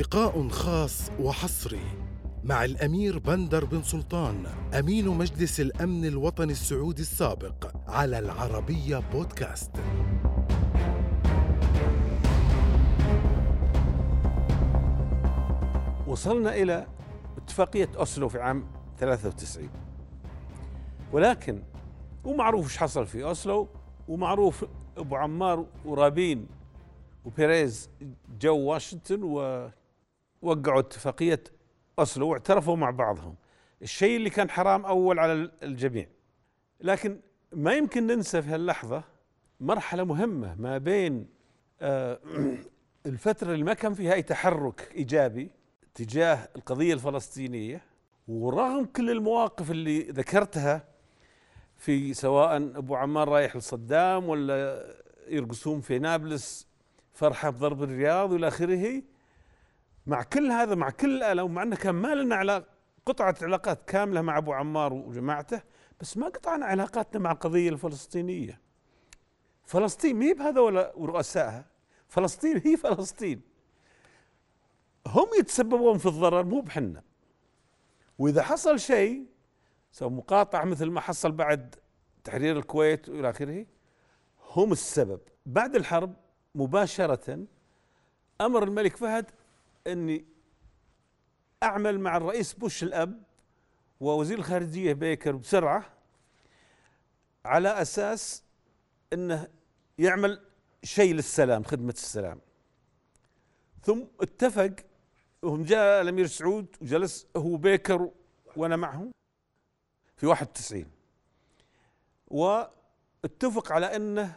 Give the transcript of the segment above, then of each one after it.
لقاء خاص وحصري مع الأمير بندر بن سلطان أمين مجلس الأمن الوطني السعودي السابق على العربية بودكاست. وصلنا إلى اتفاقية أوسلو في عام 93 ولكن ومعروف إيش حصل في أوسلو ومعروف أبو عمار ورابين وبيريز جو واشنطن ووقعوا اتفاقية أوسلو واعترفوا مع بعضهم. الشيء اللي كان حرام أول على الجميع. لكن ما يمكن ننسى في هاللحظة مرحلة مهمة ما بين آه، الفترة اللي ما كان فيها أي تحرك إيجابي تجاه القضية الفلسطينية ورغم كل المواقف اللي ذكرتها في سواء أبو عمار رايح لصدام ولا يرقصون في نابلس فرحة بضرب الرياض وإلى آخره مع كل هذا مع كل الالم ومع أنه كان ما لنا علاقه قطعة علاقات كاملة مع أبو عمار وجماعته بس ما قطعنا علاقاتنا مع القضية الفلسطينية. فلسطين مي بهذول ورؤسائها فلسطين هي فلسطين. هم يتسببون في الضرر مو بحنا. وإذا حصل شيء سواء مقاطعة مثل ما حصل بعد تحرير الكويت وإلى آخره هم السبب. بعد الحرب مباشرة أمر الملك فهد إني أعمل مع الرئيس بوش الأب ووزير الخارجية بيكر بسرعة على أساس إنه يعمل شيء للسلام خدمة السلام. ثم اتفق وهم جاء الأمير سعود وجلس هو بيكر وأنا معهم في 91 واتفق على إنه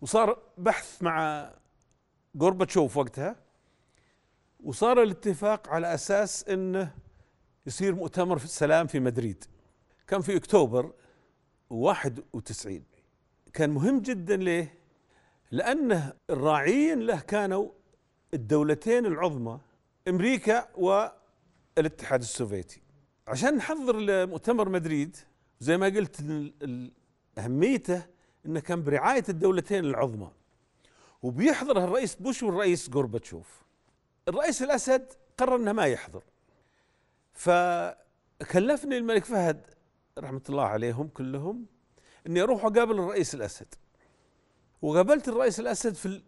وصار بحث مع غورباتشوف وقتها. وصار الاتفاق على أساس إنه يصير مؤتمر في السلام في مدريد. كان في أكتوبر 91 كان مهم جدا ليه؟ لأنه الراعيين له كانوا الدولتين العظمى أمريكا والاتحاد السوفيتي. عشان نحضر لمؤتمر مدريد زي ما قلت أهميته إنه كان برعاية الدولتين العظمى. وبيحضرها الرئيس بوش والرئيس غورباتشوف. الرئيس الأسد قرر إنه ما يحضر. فكلفني الملك فهد رحمة الله عليهم كلهم إني أروح أقابل الرئيس الأسد. وقابلت الرئيس الأسد في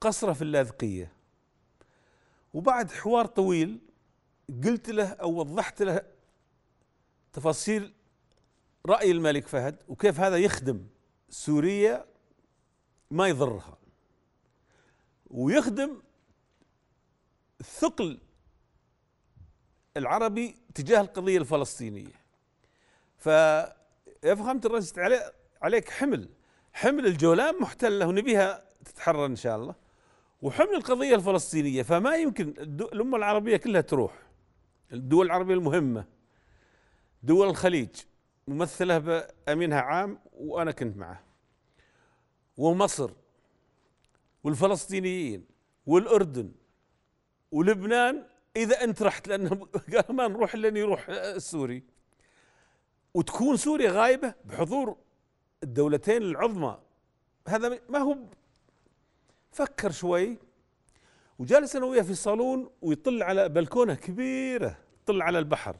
قصره في اللاذقية. وبعد حوار طويل قلت له أو وضحت له تفاصيل رأي الملك فهد وكيف هذا يخدم سوريا ما يضرها. ويخدم الثقل العربي تجاه القضية الفلسطينية. ففهمت الرئيس عليك حمل حمل الجولان محتله ونبيها تتحرر إن شاء الله. وحمل القضية الفلسطينية فما يمكن الأمة العربية كلها تروح. الدول العربية المهمة دول الخليج ممثلة بأمينها عام وأنا كنت معه. ومصر والفلسطينيين والأردن ولبنان إذا أنت رحت لأنه قال ما نروح لين يروح السوري وتكون سوريا غايبة بحضور الدولتين العظمى. هذا ما هو فكر شوي. وجالس أنا وياه في الصالون ويطل على بلكونة كبيرة يطل على البحر.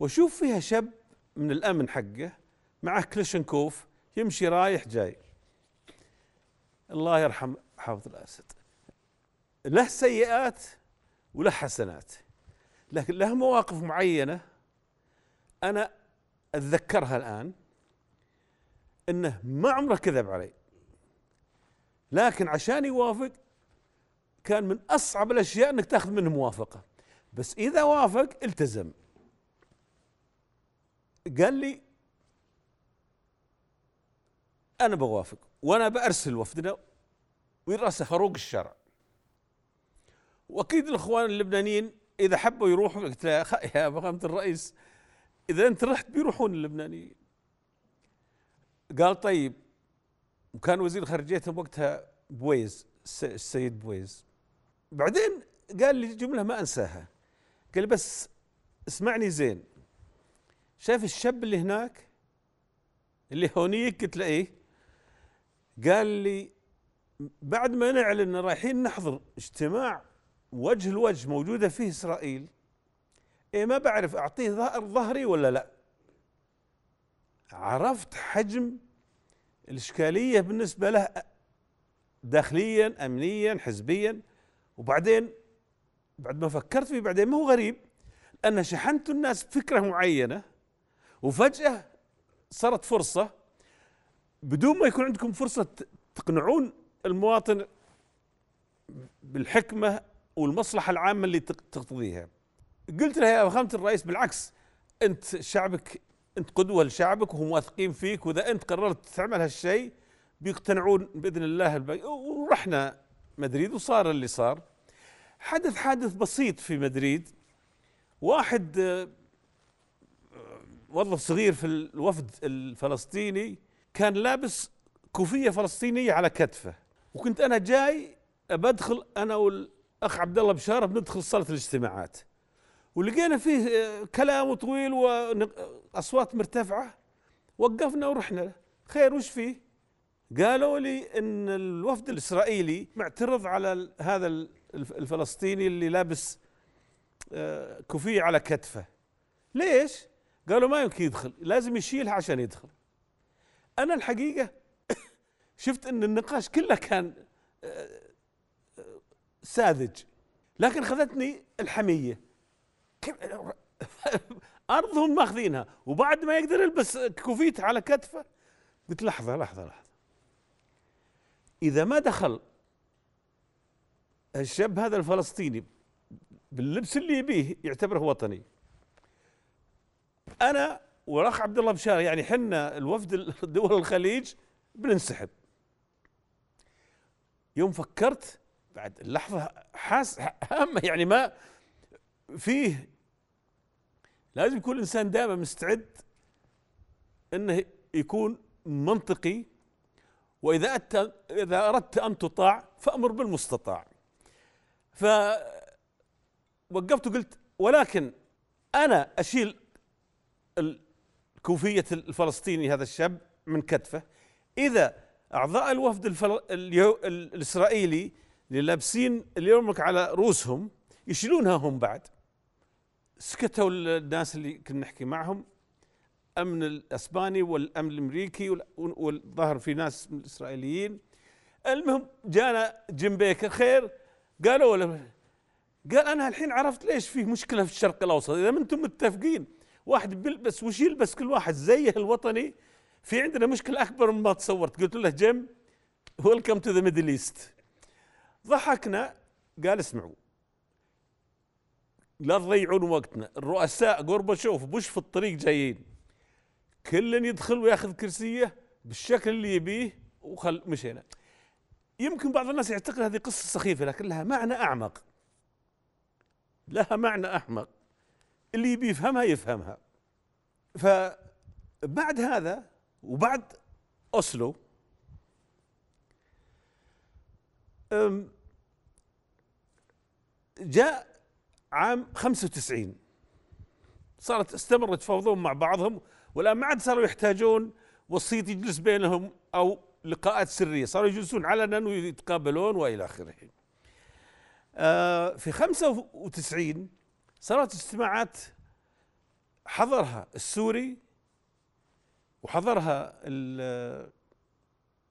وأشوف فيها شاب من الأمن حقه معه كليشنكوف يمشي رايح جاي. الله يرحم حافظ الأسد. له سيئات وله حسنات. لكن له مواقف معينة أنا أتذكرها الآن إنه ما عمره كذب علي. لكن عشان يوافق كان من أصعب الأشياء إنك تأخذ منه موافقة. بس إذا وافق التزم. قال لي أنا بوافق وأنا بأرسل وفدنا ويرأسه فاروق الشرع وأكيد الإخوان اللبنانيين إذا حبوا يروحوا قلت له يا فخامه الرئيس إذا أنت رحت بيروحون اللبنانيين. قال طيب وكان وزير خارجيتهم وقتها بويز السيد بويز. بعدين قال لي جملة ما أنساها. قال لي بس اسمعني زين. شايف الشاب اللي هناك؟ اللي هونيك قلت له إيه. قال لي بعد ما نعلن رايحين نحضر اجتماع وجه الوجه موجودة فيه إسرائيل إيه ما بعرف أعطيه ظهر ظهري ولا لا؟ عرفت حجم الإشكالية بالنسبة له داخليا أمنيا حزبيا. وبعدين بعد ما فكرت فيه بعدين ما هو غريب أن شحنت الناس بفكرة معينة وفجأة صارت فرصة. بدون ما يكون عندكم فرصة تقنعون المواطن بالحكمة والمصلحة العامة اللي تقتضيها قلت له يا فخامة الرئيس بالعكس أنت شعبك أنت قدوة لشعبك وهم واثقين فيك وإذا أنت قررت تعمل هالشيء بيقتنعون بإذن الله البي... ورحنا مدريد وصار اللي صار. حدث حادث بسيط في مدريد. واحد موظف صغير في الوفد الفلسطيني كان لابس كوفية فلسطينية على كتفه. وكنت أنا جاي بدخل أنا والأخ عبد الله بشارة بندخل صالة الاجتماعات. ولقينا فيه آه، كلام طويل وأصوات مرتفعة. وقفنا ورحنا. خير وش فيه؟ قالوا لي إن الوفد الإسرائيلي معترض على هذا الفلسطيني اللي لابس آه، كوفية على كتفه. ليش؟ قالوا ما يمكن يدخل لازم يشيلها عشان يدخل. أنا الحقيقة شفت إن النقاش كله كان آه، ساذج. لكن خذتني الحمية. أرضهم ماخذينها. وبعد ما يقدر يلبس كوفيته على كتفه قلت لحظة لحظة لحظة. إذا ما دخل الشاب هذا الفلسطيني باللبس اللي يبيه يعتبره وطني. أنا والأخ عبد الله بشار يعني حنا الوفد دول الخليج بننسحب. يوم فكرت بعد اللحظة حاس هامه يعني ما فيه لازم يكون الإنسان دائما مستعد إنه يكون منطقي وإذا أت إذا أردت أن تطاع فأمر بالمستطاع. ف وقفت وقلت ولكن أنا أشيل الكوفية الفلسطيني هذا الشاب من كتفه. إذا أعضاء الوفد الفل... اليو... الإسرائيلي اللي لابسين اليرمك على رؤوسهم يشيلونها هم بعد. سكتوا الناس اللي كنا نحكي معهم الامن الأسباني والأمن الأمريكي والظهر في ناس من الاسرائيليين المهم جانا جيم بيكر خير قالوا له قال أنا الحين عرفت ليش في مشكلة في الشرق الأوسط. إذا ما أنتم متفقين واحد بيلبس وش يلبس كل واحد زيه الوطني في عندنا مشكلة أكبر مما تصورت. قلت له جيم welcome to the Middle East ضحكنا قال اسمعوا. لا تضيعون وقتنا. الرؤساء غورباتشوف بوش في الطريق جايين. كل يدخل وياخذ كرسيه بالشكل اللي يبيه وخل مشينا يمكن بعض الناس يعتقد هذه قصة سخيفة لكن لها معنى أعمق. لها معنى أعمق. اللي يبي يفهمها يفهمها. فبعد هذا وبعد أوسلو جاء عام 95 صارت استمروا يتفاوضون مع بعضهم والآن ما عاد صاروا يحتاجون وسيط يجلس بينهم أو لقاءات سرية صاروا يجلسون علنا ويتقابلون وإلى آخره. آه في 95 صارت اجتماعات حضرها السوري وحضرها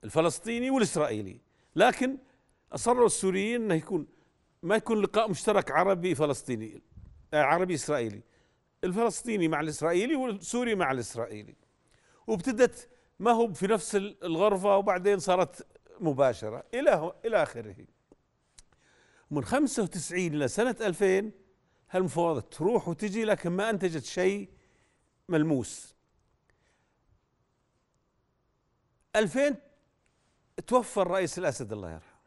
الفلسطيني والإسرائيلي لكن أصروا السوريين إنه يكون ما يكون لقاء مشترك عربي فلسطيني آه، عربي إسرائيلي. الفلسطيني مع الإسرائيلي والسوري مع الإسرائيلي. وابتدت ما هو في نفس الغرفة وبعدين صارت مباشرة إلى إلى آخره. من 95 إلى سنة 2000 هالمفاوضات تروح وتجي لكن ما أنتجت شيء ملموس. 2000 توفى الرئيس الأسد الله يرحمه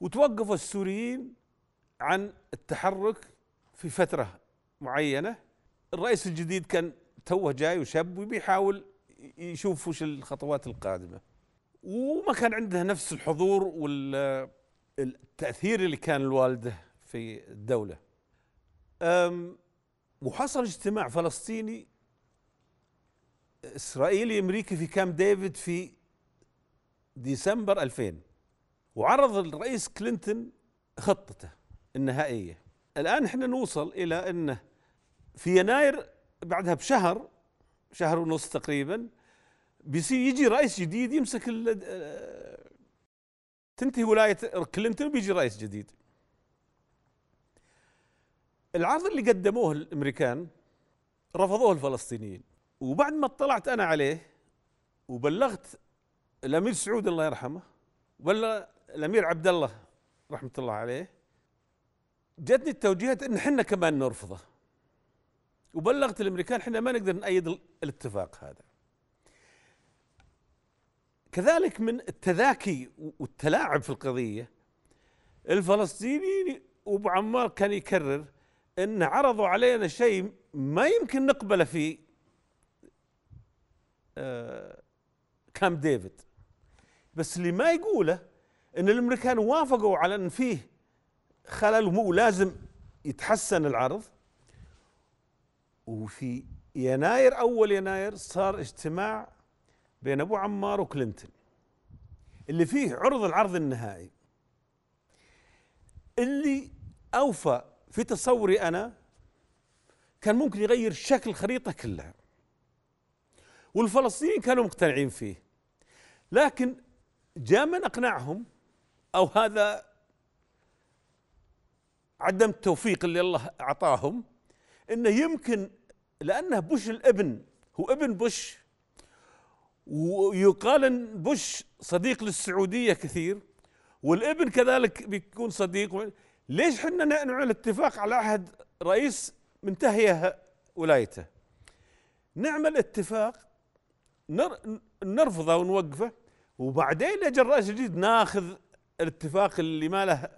وتوقفوا السوريين عن التحرك في فترة معينة. الرئيس الجديد كان توه جاي وشاب وبيحاول يشوف وش الخطوات القادمة. وما كان عنده نفس الحضور والتاثير اللي كان الوالده في الدولة. وحصل اجتماع فلسطيني إسرائيلي أمريكي في كامب ديفيد في ديسمبر 2000 وعرض الرئيس كلينتون خطته. النهائية. الآن إحنا نوصل إلى انه في يناير بعدها بشهر شهر ونص تقريبا بيصير يجي رئيس جديد يمسك تنتهي ولاية كلينتون بيجي رئيس جديد. العرض اللي قدموه الأمريكان رفضوه الفلسطينيين. وبعد ما اطلعت أنا عليه وبلغت الأمير سعود الله يرحمه وبلغ الأمير عبد الله رحمة الله عليه جتني التوجيهات إن إحنا كمان نرفضه. وبلغت الأمريكان إحنا ما نقدر نأيد الاتفاق هذا. كذلك من التذاكي والتلاعب في القضية الفلسطيني وأبو عمار كان يكرر إن عرضوا علينا شيء ما يمكن نقبله في آه، كامب ديفيد. بس اللي ما يقوله إن الأمريكان وافقوا على إن فيه خلل ومو لازم يتحسن العرض. وفي يناير أول يناير صار اجتماع بين أبو عمار وكلينتون اللي فيه عرض العرض النهائي. اللي أوفى في تصوري أنا كان ممكن يغير شكل الخريطه كلها. والفلسطينيين كانوا مقتنعين فيه. لكن جاء من أقنعهم أو هذا عدم التوفيق اللي الله أعطاهم إنه يمكن لأنه بوش الابن هو ابن بوش ويقال إن بوش صديق للسعودية كثير والابن كذلك بيكون صديق. ليش إحنا نعمل اتفاق على عهد رئيس منتهيه ولايته؟ نعمل اتفاق نرفضه ونوقفه وبعدين اجى الرئيس الجديد ناخذ الاتفاق اللي ما له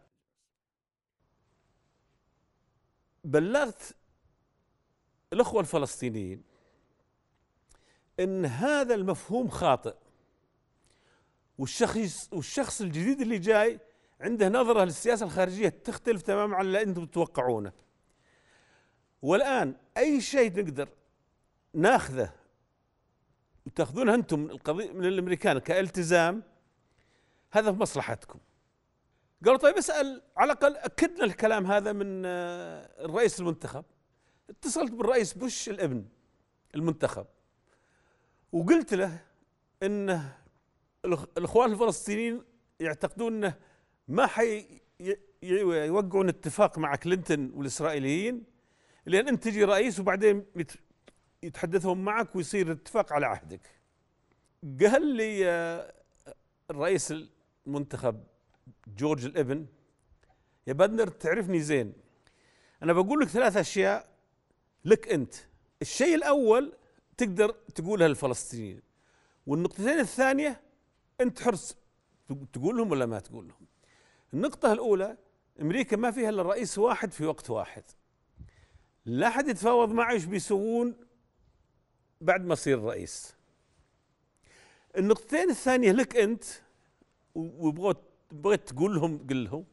بلغت الأخوة الفلسطينيين إن هذا المفهوم خاطئ والشخص والشخص الجديد اللي جاي عنده نظرة للسياسة الخارجية تختلف تماما عن اللي أنتم تتوقعونه. والآن أي شيء نقدر ناخذه وتاخذونه أنتم القضية من الأمريكان كالتزام هذا في مصلحتكم. قالوا طيب اسأل على الأقل اكدنا الكلام هذا من آه، الرئيس المنتخب. اتصلت بالرئيس بوش الابن المنتخب. وقلت له ان الإخوان الفلسطينيين يعتقدون إنه ما حي يوقعون اتفاق مع كلينتون والإسرائيليين لأن أنت تجي رئيس وبعدين يتحدثون معك ويصير اتفاق على عهدك. قال لي آه، الرئيس المنتخب جورج الإبن. يا بدنر تعرفني زين. أنا بقول لك ثلاث أشياء لك أنت. الشيء الأول تقدر تقولها للفلسطينيين والنقطتين الثانية أنت حرص تقول لهم ولا ما تقول لهم. النقطة الأولى أمريكا ما فيها إلا رئيس واحد في وقت واحد. لا حد يتفاوض معه إيش بيسوون بعد ما يصير رئيس. النقطتين الثانية لك أنت وبغيت بغيت تقول لهم قل لهم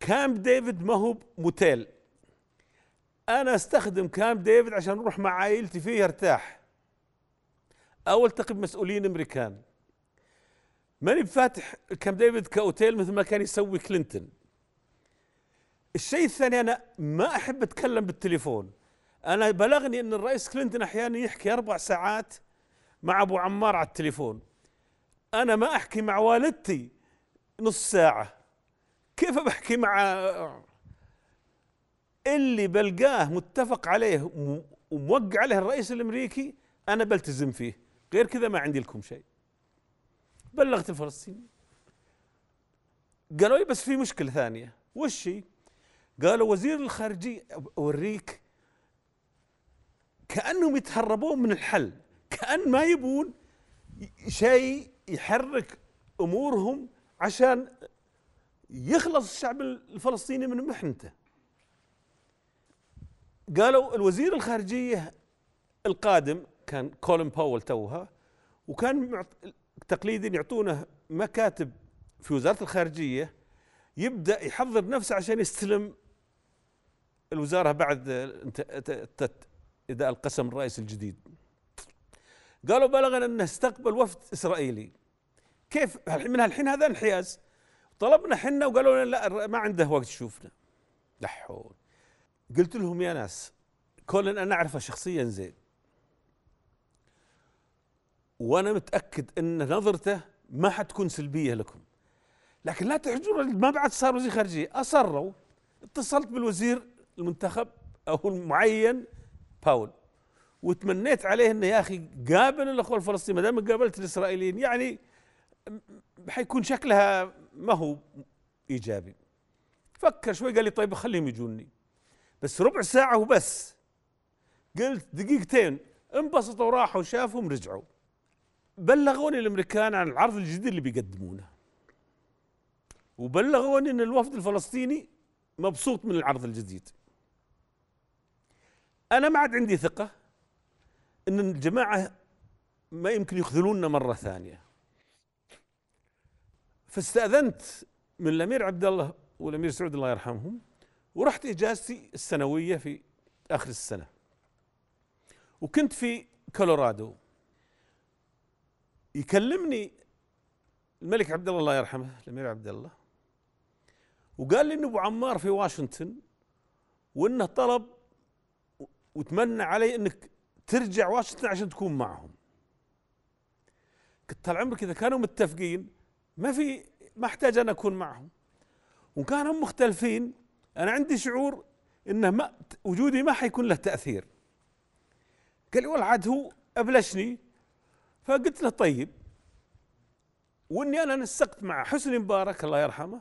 كامب ديفيد ما هو موتيل. أنا أستخدم كامب ديفيد عشان أروح مع عائلتي فيه ارتاح أو ألتقي بمسؤولين أمريكان. ماني بفاتح كامب ديفيد كأوتيل مثل ما كان يسوي كلينتون. الشيء الثاني أنا ما أحب أتكلم بالتليفون. أنا بلغني إن الرئيس كلينتون أحيانا يحكي أربع ساعات مع أبو عمار على التليفون. أنا ما أحكي مع والدتي نص ساعة. كيف بحكي مع اللي بلقاه متفق عليه وموقع عليه الرئيس الأمريكي أنا بلتزم فيه. غير كذا ما عندي لكم شيء. بلغت الفلسطيني قالوا لي بس في مشكلة ثانية. وش هي؟ قالوا وزير الخارجية أوريك كأنهم يتهربون من الحل. كأن ما يبون شيء يحرك أمورهم عشان يخلص الشعب الفلسطيني من محنته. قالوا الوزير الخارجية القادم كان كولين باول توها وكان تقليديا يعطونه مكاتب في وزارة الخارجية يبدأ يحضر نفسه عشان يستلم الوزارة بعد اذا القسم الرئيس الجديد. قالوا بلغنا انه استقبل وفد إسرائيلي. كيف من الحين هذا انحياز؟ طلبنا حنا وقالوا لنا لا ما عنده وقت يشوفنا. لا حول. قلت لهم يا ناس كون أنا أعرفه شخصيا زين. وأنا متأكد إن نظرته ما حتكون سلبية لكم. لكن لا تحجروا ما بعد صار وزير خارجية. أصروا اتصلت بالوزير المنتخب أو المعين باول. وتمنيت عليه إنه يا أخي قابل الأخوة الفلسطينيين ما دام قابلت الإسرائيليين. يعني حيكون شكلها ما هو إيجابي. فكر شوي قال لي طيب خليهم يجوني. بس ربع ساعة وبس. قلت دقيقتين. انبسطوا وراحوا شافهم رجعوا بلغوني الأمريكان عن العرض الجديد اللي بيقدمونه. وبلغوني إن الوفد الفلسطيني مبسوط من العرض الجديد. أنا ما عاد عندي ثقة إن الجماعة ما يمكن يخذلوننا مرة ثانية. فاستأذنت من الأمير عبد الله والأمير سعود الله يرحمهم ورحت إجازتي السنوية في آخر السنة. وكنت في كولورادو. يكلمني الملك عبد الله الله يرحمه الأمير عبد الله وقال لي إن أبو عمار في واشنطن وإنه طلب وتمنى علي إنك ترجع واشنطن عشان تكون معهم. قلت طال عمرك إذا كانوا متفقين ما في ما احتاج أنا أكون معهم. وكانوا مختلفين. أنا عندي شعور إنه ما وجودي ما حيكون له تأثير. قال لي والله عاد هو أبلشني. فقلت له طيب. وإني أنا نسقت مع حسني مبارك الله يرحمه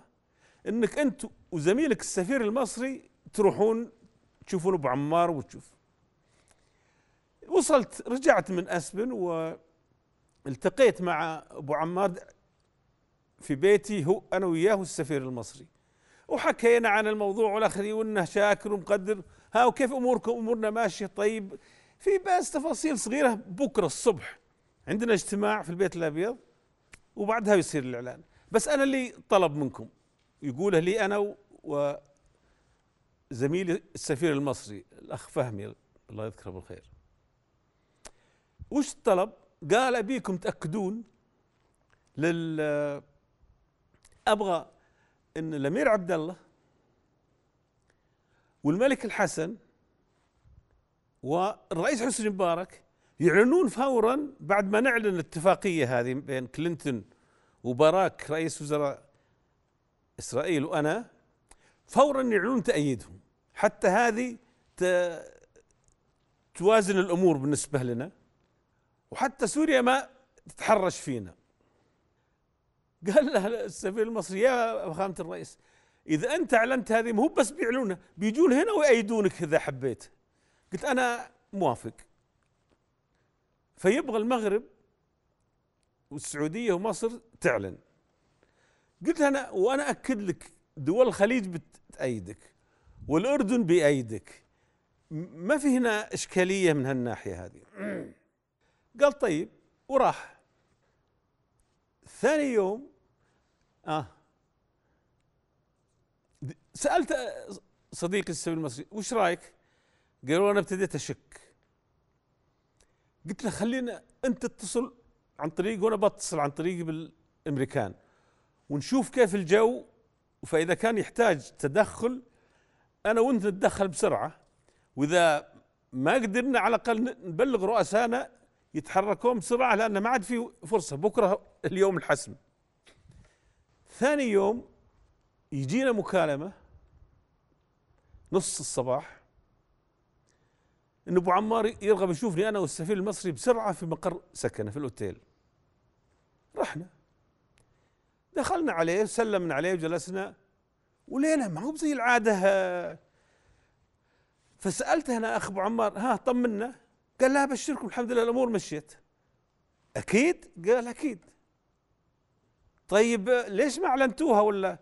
إنك أنت وزميلك السفير المصري تروحون تشوفون أبو عمار وتشوف. وصلت رجعت من أسبن والتقيت مع أبو عمار. في بيتي هو أنا وياه والسفير المصري. وحكينا عن الموضوع والاخري وانه شاكر ومقدر. ها وكيف أموركم؟ أمورنا ماشية طيب. في بس تفاصيل صغيرة بكرة الصبح. عندنا اجتماع في البيت الأبيض وبعدها يصير الإعلان. بس أنا اللي طلب منكم يقوله لي أنا وزميلي السفير المصري الأخ فهمي الله يذكره بالخير. وش الطلب؟ قال أبيكم تأكدون لل أبغى إن الأمير عبد الله والملك الحسن والرئيس حسني مبارك يعلنون فورا بعد ما نعلن الاتفاقية هذه بين كلينتون وباراك رئيس وزراء إسرائيل وأنا فورا يعلنون تأييدهم. حتى هذه توازن الأمور بالنسبة لنا وحتى سوريا ما تتحرش فينا. قال له السفير المصري يا فخامة الرئيس إذا أنت أعلنت هذه مو بس بيعلنونها بيجون هنا ويأيدونك إذا حبيت. قلت أنا موافق. فيبغى المغرب والسعودية ومصر تعلن. قلت أنا وأنا أكد لك دول الخليج بتأيدك والأردن بيأيدك. ما في هنا إشكالية من هالناحية هذه. قال طيب وراح. ثاني يوم آه سألت صديقي السفير المصري وش رأيك؟ قالوا أنا ابتديت أشك قلت له خلينا أنت تتصل عن طريق وأنا بتصل عن طريقي بالأمريكان ونشوف كيف الجو فإذا كان يحتاج تدخل أنا وأنت نتدخل بسرعة وإذا ما قدرنا على الأقل نبلغ رؤسائنا يتحركون بسرعة لأن ما عاد في فرصة. بكرة اليوم الحسم. ثاني يوم يجينا مكالمة نص الصباح. إن أبو عمار يرغب يشوفني أنا والسفير المصري بسرعة في مقر سكنة في الأوتيل. رحنا. دخلنا عليه سلمنا عليه وجلسنا. ولينا ما هو زي العادة. فسألته أنا اخ أبو عمار ها طمنا. قال لا ابشركم الحمد لله الأمور مشيت. أكيد؟ قال أكيد. طيب ليش ما أعلنتوها ولا؟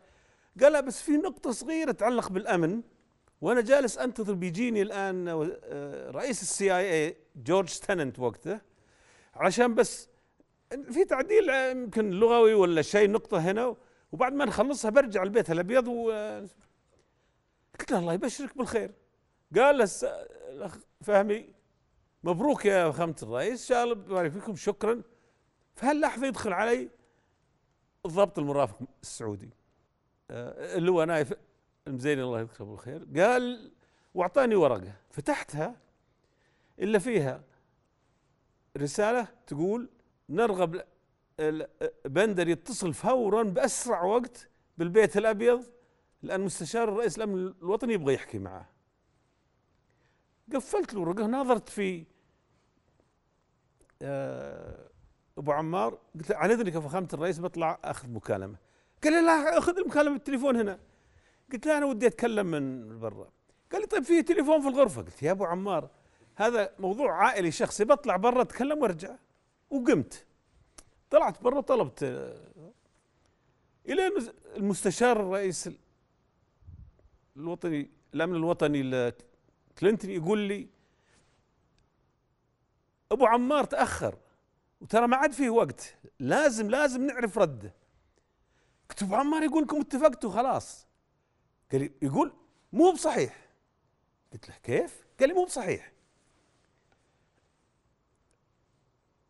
قال لا بس في نقطة صغيرة تتعلق بالأمن وأنا جالس أنتظر بيجيني الآن آه، رئيس السي آي اي جورج ستننت وقته عشان بس في تعديل آه، يمكن لغوي ولا شيء نقطة هنا وبعد ما نخلصها برجع البيت الأبيض و قلت له الله يبشرك بالخير. قال له الأخ فهمي مبروك يا فخامة الرئيس. شاء الله يبارك فيكم. شكرا. فهاللحظة يدخل علي الضابط المرافق السعودي. آه، اللي هو نايف المزيني. الله يذكره بالخير. قال وأعطاني ورقة. فتحتها إلا فيها رسالة تقول نرغب بندر يتصل فورا بأسرع وقت بالبيت الأبيض لأن مستشار الرئيس الأمن الوطني يبغى يحكي معه. قفلت الورقه ناظرت في آه، أبو عمار قلت عن اذنك يا فخامة الرئيس بطلع أخذ مكالمة. قال لي لا أخذ المكالمة بالتليفون هنا. قلت له أنا ودي أتكلم من برا. قال لي طيب في تليفون في الغرفة. قلت يا أبو عمار هذا موضوع عائلي شخصي بطلع برا أتكلم وأرجع. وقمت. طلعت برا طلبت إلى المستشار الرئيس الوطني الأمن الوطني كلينتون يقول لي أبو عمار تأخر وترى ما عاد فيه وقت لازم لازم نعرف رده قلت أبو عمار يقول لكم اتفقتوا خلاص. قال لي يقول مو بصحيح. قلت له كيف؟ قال لي مو بصحيح.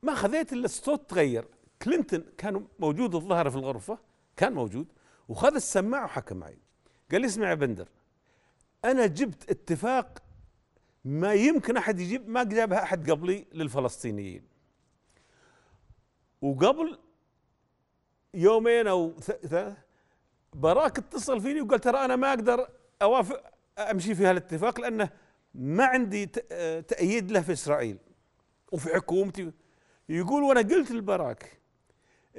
ما خذيت إلا الصوت تغير. كلينتون كان موجود الظاهر في الغرفة كان موجود وخذ السماعة وحكى معي. قال لي اسمع يا بندر أنا جبت اتفاق ما يمكن أحد يجيب ما جابها أحد قبلي للفلسطينيين. وقبل يومين أو ثلاث براك اتصل فيني وقال ترى أنا ما أقدر أوافق أمشي في هالاتفاق لأنه ما عندي تأييد له في إسرائيل وفي حكومتي. يقول وأنا قلت لبراك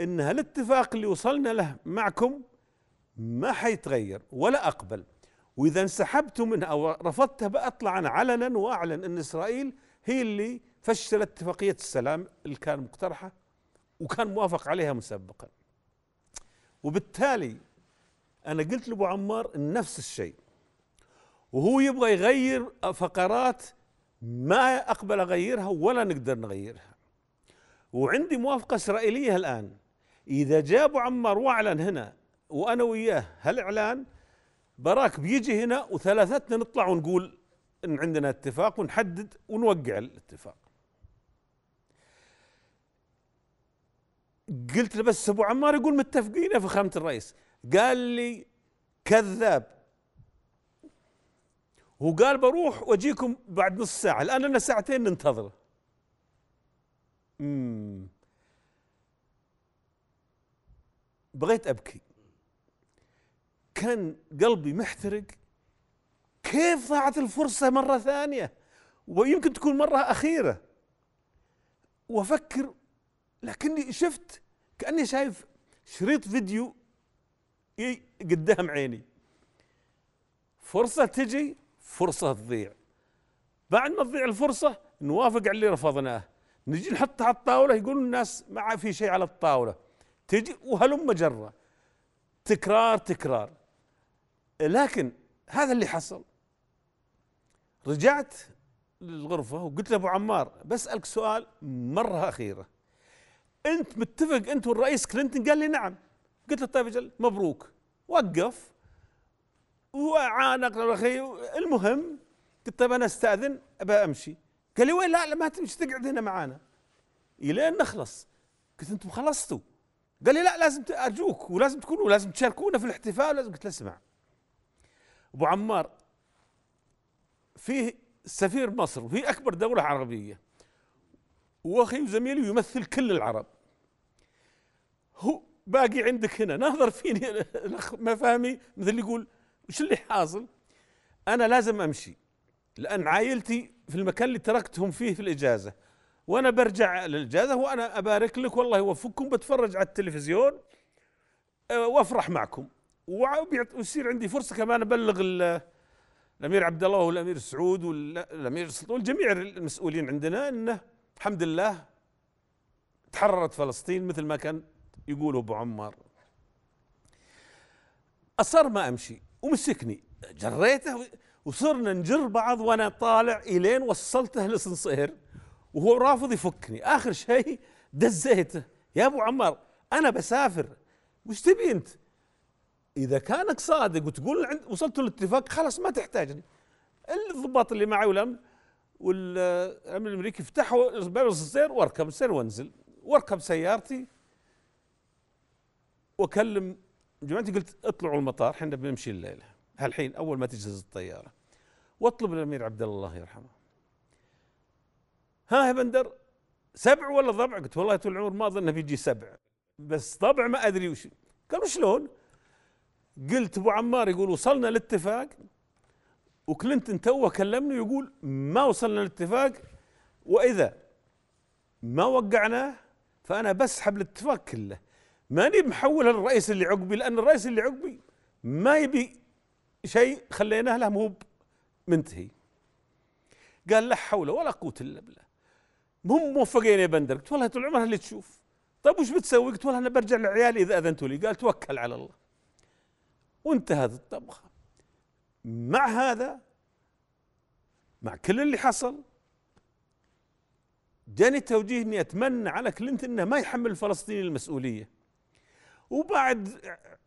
إن هالاتفاق اللي وصلنا له معكم ما حيتغير ولا أقبل. وإذا انسحبت منه أو رفضته بأطلع أنا علنا وأعلن أن إسرائيل هي اللي فشلت اتفاقية السلام اللي كان مقترحة وكان موافق عليها مسبقا وبالتالي أنا قلت لأبو عمار نفس الشيء وهو يبغى يغير فقرات ما أقبل أغيرها ولا نقدر نغيرها. وعندي موافقة إسرائيلية الآن. إذا جاء أبو عمار وأعلن هنا وأنا وياه هالإعلان براك بيجي هنا وثلاثتنا نطلع ونقول إن عندنا اتفاق ونحدد ونوقع الاتفاق. قلت له بس أبو عمار يقول متفقين يا فخامه الرئيس. قال لي كذاب. وقال بروح وأجيكم بعد نص ساعة. الآن لنا ساعتين ننتظر مم. بغيت أبكي. كان قلبي محترق كيف ضاعت الفرصة مرة ثانية؟ ويمكن تكون مرة أخيرة. وأفكر لكني شفت كأني شايف شريط فيديو قدام عيني. فرصة تجي فرصة تضيع. بعد ما تضيع الفرصة نوافق على اللي رفضناه. نجي نحطها على الطاولة يقولون الناس ما في شيء على الطاولة. تجي وهلم جره تكرار تكرار. لكن هذا اللي حصل. رجعت للغرفة وقلت لأبو عمار بسألك سؤال مرة أخيرة. أنت متفق أنت والرئيس كلينتون؟ قال لي نعم. قلت له طيب أجل مبروك. وقف وعانق أخي المهم قلت طيب أنا أستأذن أبى أمشي. قال لي وين؟ لا لا ما تمشي تقعد هنا معانا. إلين نخلص. قلت أنتم خلصتوا؟ قال لي لا لازم أرجوك ولازم تكونوا لازم تشاركونا في الاحتفال لازم قلت له اسمع أبو عمار فيه سفير مصر وفي أكبر دولة عربية. واخي وزميلي يمثل كل العرب. هو باقي عندك هنا. ناظر فيني الأخ ما فاهمي مثل اللي يقول وش اللي حاصل؟ أنا لازم أمشي لأن عائلتي في المكان اللي تركتهم فيه في الإجازة. وأنا برجع للإجازة وأنا أبارك لك والله يوفقكم بتفرج على التلفزيون أه، وأفرح معكم. ويصير عندي فرصة كمان أبلغ الأمير عبد الله والأمير سعود والامير سلطان والجميع المسؤولين عندنا انه الحمد لله تحررت فلسطين مثل ما كان يقول أبو عمار. أصر ما أمشي ومسكني. جريته وصرنا نجر بعض وأنا طالع إلين وصلته لسنصير وهو رافض يفكني. آخر شيء دزيته. يا أبو عمار أنا بسافر. وش تبي أنت؟ إذا كانك صادق وتقول عند وصلت للاتفاق خلاص ما تحتاجني. الضباط اللي معي والامن والأمن الأمريكي فتحوا باب السير واركب السير وانزل. واركب سيارتي. وأكلم جماعتي قلت اطلعوا المطار إحنا بنمشي الليلة. هالحين أول ما تجهز الطيارة. واطلب الأمير عبد الله الله يرحمه. ها يا بندر سبع ولا ضبع؟ قلت والله طول العمر ما أظن بيجي سبع. بس ضبع ما أدري وش. قالوا شلون؟ قلت أبو عمار يقول وصلنا لاتفاق وكلينتون توه كلمني يقول ما وصلنا لاتفاق وإذا ما وقعناه فأنا بسحب الاتفاق كله. ماني محوله للرئيس اللي عقبي لأن الرئيس اللي عقبي ما يبي شيء خليناه له مو منتهي. قال لا حول ولا قوة إلا بالله. هم موفقين يا بندر قلت والله طول عمرها اللي تشوف. طيب وش بتسوي؟ قلت والله أنا برجع لعيالي إذا أذنتوا لي. قال توكل على الله. وانتهت الطبخة. مع هذا مع كل اللي حصل جاني توجيه إني أتمنى على كلينتون إنه ما يحمل الفلسطينيين المسؤولية. وبعد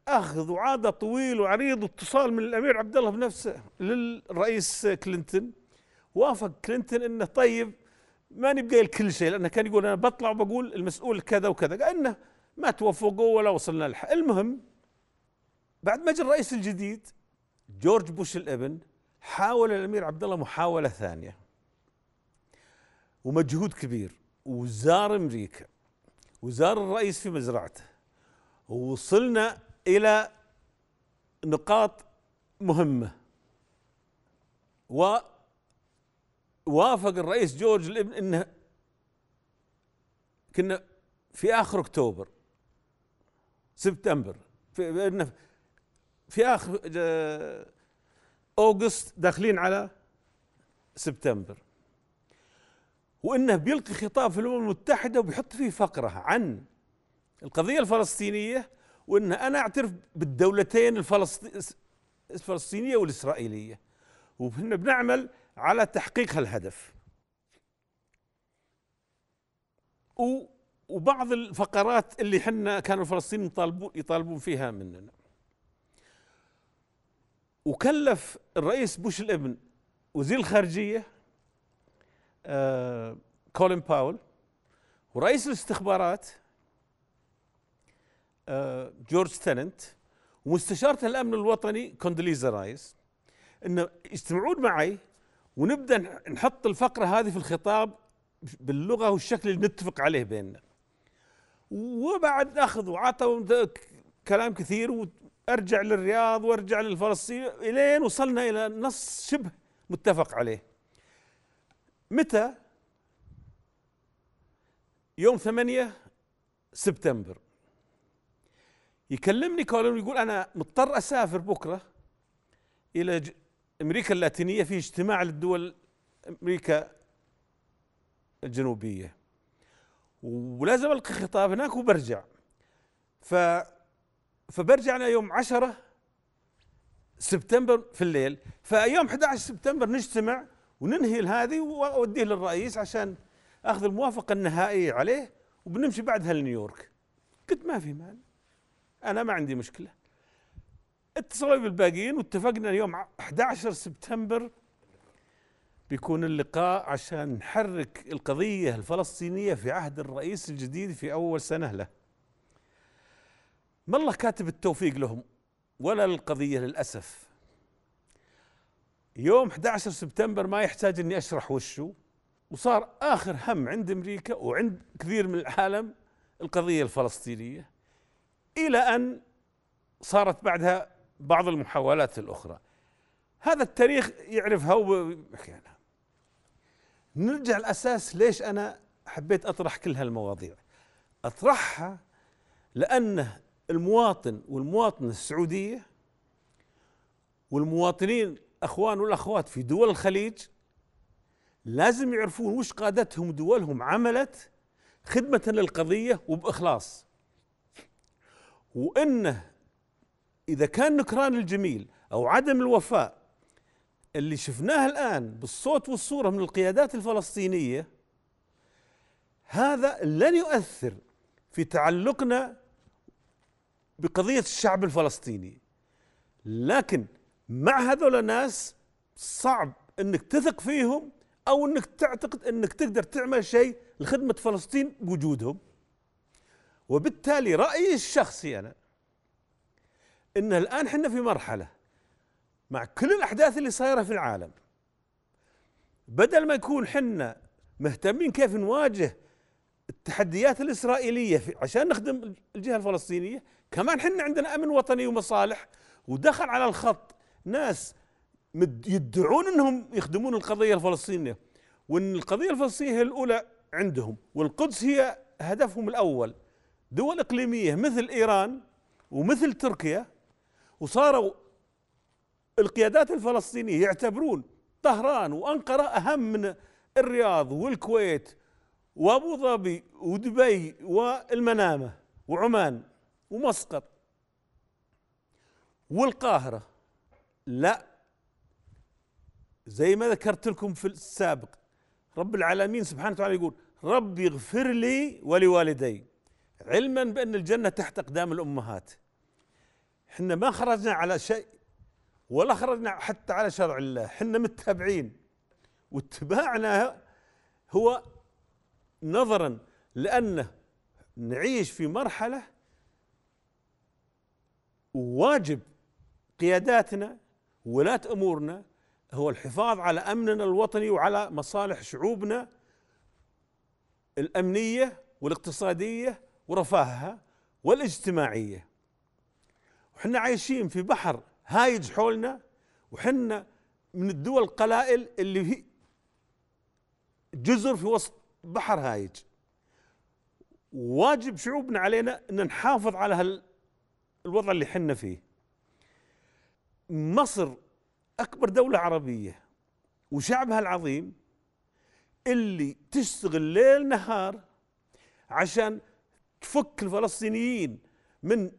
أخذ وعادة طويل وعريض واتصال من الأمير عبد الله بنفسه للرئيس كلينتون وافق كلينتون إنه طيب ما نبقى كل شيء لأنه كان يقول أنا بطلع وبقول المسؤول كذا وكذا قال انه ما توفقوا ولا وصلنا للحق المهم بعد ما جاء الرئيس الجديد جورج بوش الابن حاول الأمير عبد الله محاولة ثانية. ومجهود كبير. وزار أمريكا. وزار الرئيس في مزرعته. ووصلنا إلى نقاط مهمة. ووافق الرئيس جورج الابن إنه كنا في آخر أكتوبر سبتمبر في في آخر أوغست داخلين على سبتمبر. وإنه بيلقي خطاب في الأمم المتحدة وبيحط فيه فقرة عن القضية الفلسطينية وان أنا أعترف بالدولتين الفلسطينية والإسرائيلية. وإحنا بنعمل على تحقيق هالهدف. وبعض الفقرات اللي حنا كانوا الفلسطينيين يطالبون يطالبون فيها مننا. وكلف الرئيس بوش الابن وزير الخارجية آه كولين باول ورئيس الاستخبارات آه جورج تننت ومستشارة الأمن الوطني كوندليزا رايس انه يجتمعون معي ونبدأ نحط الفقرة هذه في الخطاب باللغة والشكل اللي نتفق عليه بيننا. وبعد اخذ وعطوا كلام كثير وارجع للرياض وأرجع للفلسطين إلين وصلنا إلى نص شبه متفق عليه. متى؟ يوم ثمانية سبتمبر. يكلمني كولين يقول أنا مضطر أسافر بكرة إلى أمريكا اللاتينية في اجتماع للدول أمريكا الجنوبية. ولازم ألقي خطاب هناك وبرجع. ف فبرجع أنا يوم عشرة سبتمبر في الليل فيوم 11 سبتمبر نجتمع وننهي هذه وأوديه للرئيس عشان أخذ الموافقة النهائية عليه وبنمشي بعدها لنيويورك قلت ما في مال أنا ما عندي مشكلة. اتصلوا بالباقيين واتفقنا يوم 11 سبتمبر بيكون اللقاء عشان نحرك القضية الفلسطينية في عهد الرئيس الجديد في أول سنة له. ما الله كاتب التوفيق لهم؟ ولا للقضيه للأسف. يوم 11 سبتمبر ما يحتاج إني أشرح وشه وصار آخر هم عند أمريكا وعند كثير من العالم القضية الفلسطينية إلى أن صارت بعدها بعض المحاولات الأخرى. هذا التاريخ يعرفها ويحكيها نرجع الأساس ليش أنا حبيت أطرح كل هالمواضيع. أطرحها لأن المواطن والمواطنة السعودية والمواطنين الاخوان والأخوات في دول الخليج لازم يعرفون وش قادتهم دولهم عملت خدمة للقضية وبإخلاص. وإنه إذا كان نكران الجميل أو عدم الوفاء اللي شفناه الآن بالصوت والصورة من القيادات الفلسطينية هذا لن يؤثر في تعلقنا بقضية الشعب الفلسطيني. لكن مع هذول الناس صعب إنك تثق فيهم أو إنك تعتقد إنك تقدر تعمل شيء لخدمة فلسطين بوجودهم. وبالتالي رأيي الشخصي أنا إن الآن إحنا في مرحلة مع كل الأحداث اللي صايرة في العالم بدل ما يكون حنا مهتمين كيف نواجه التحديات الإسرائيلية عشان نخدم الجهة الفلسطينية كمان حنا عندنا أمن وطني ومصالح ودخل على الخط. ناس يدعون إنهم يخدمون القضية الفلسطينية وإن القضية الفلسطينية هي الأولى عندهم والقدس هي هدفهم الأول. دول إقليمية مثل إيران ومثل تركيا وصاروا القيادات الفلسطينية يعتبرون طهران وأنقرة أهم من الرياض والكويت وأبو ظبي ودبي والمنامة وعمان. ومسقط. والقاهرة؟ لا. زي ما ذكرت لكم في السابق رب العالمين سبحانه وتعالى يقول رب اغفر لي ولوالدي. علما بأن الجنة تحت اقدام الأمهات. إحنا ما خرجنا على شيء ولا خرجنا حتى على شرع الله. إحنا متبعين. واتباعنا هو نظرا لأنه نعيش في مرحلة واجب قياداتنا ولاة أمورنا هو الحفاظ على أمننا الوطني وعلى مصالح شعوبنا الأمنية والاقتصادية ورفاهها والاجتماعية. وحنا عايشين في بحر هايج حولنا وحنا من الدول القلائل اللي في جزر في وسط بحر هايج. واجب شعوبنا علينا إن نحافظ على الوضع اللي حنا فيه. مصر أكبر دولة عربية وشعبها العظيم اللي تشتغل ليل نهار عشان تفك الفلسطينيين من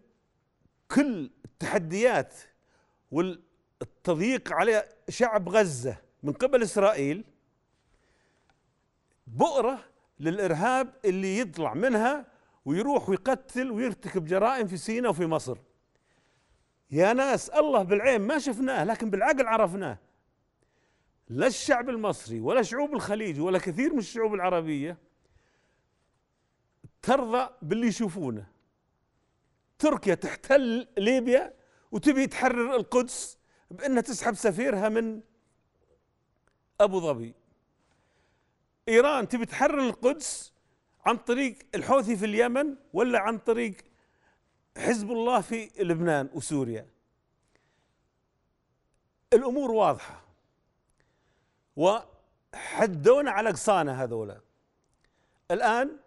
كل التحديات والتضييق على شعب غزة من قبل إسرائيل. بؤرة للإرهاب اللي يطلع منها ويروح ويقتل ويرتكب جرائم في سيناء وفي مصر. يا ناس الله بالعين ما شفناه لكن بالعقل عرفناه. لا الشعب المصري ولا شعوب الخليج ولا كثير من الشعوب العربية ترضى باللي يشوفونه. تركيا تحتل ليبيا وتبي تحرر القدس بأنها تسحب سفيرها من أبو ظبي. إيران تبي تحرر القدس عن طريق الحوثي في اليمن ولا عن طريق حزب الله في لبنان وسوريا. الأمور واضحة. وحدونا على أقصانا هذولا. الآن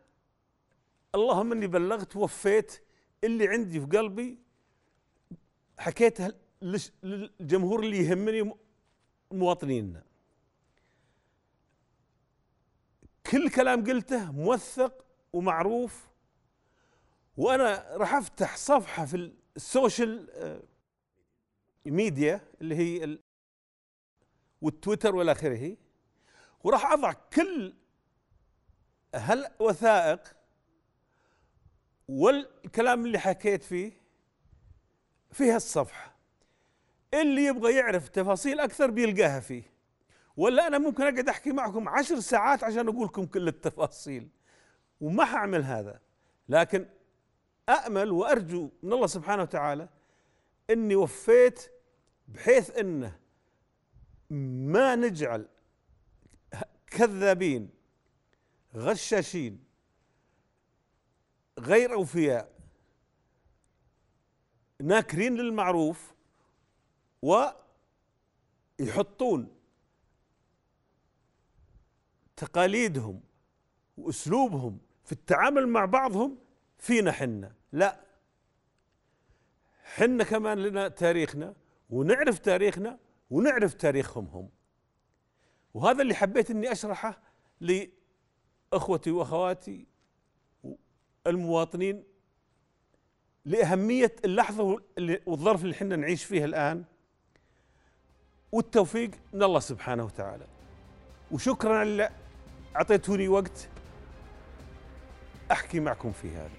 اللهم إني بلغت وفيت اللي عندي في قلبي حكيتها للجمهور اللي يهمني مواطنينا. كل كلام قلته موثق ومعروف وأنا راح أفتح صفحة في ال social آه، ميديا اللي هي والتويتر والى آخره وراح أضع كل هالوثائق والكلام اللي حكيت فيه في هالصفحة. اللي يبغى يعرف تفاصيل أكثر بيلقاها فيه. ولا أنا ممكن أقعد أحكي معكم عشر ساعات عشان أقول لكم كل التفاصيل. وما حأعمل هذا. لكن امل وأرجو من الله سبحانه وتعالى إني وفيت بحيث إنه ما نجعل كذابين غشاشين غير أوفياء ناكرين للمعروف ويحطون تقاليدهم وأسلوبهم في التعامل مع بعضهم فينا حنا. لا حنا كمان لنا تاريخنا ونعرف تاريخنا ونعرف تاريخهم هم. وهذا اللي حبيت إني أشرحه لإخوتي وأخواتي المواطنين لأهمية اللحظة والظرف اللي إحنا نعيش فيه الآن والتوفيق من الله سبحانه وتعالى. وشكرا أعطيتوني وقت أحكي معكم في هذا.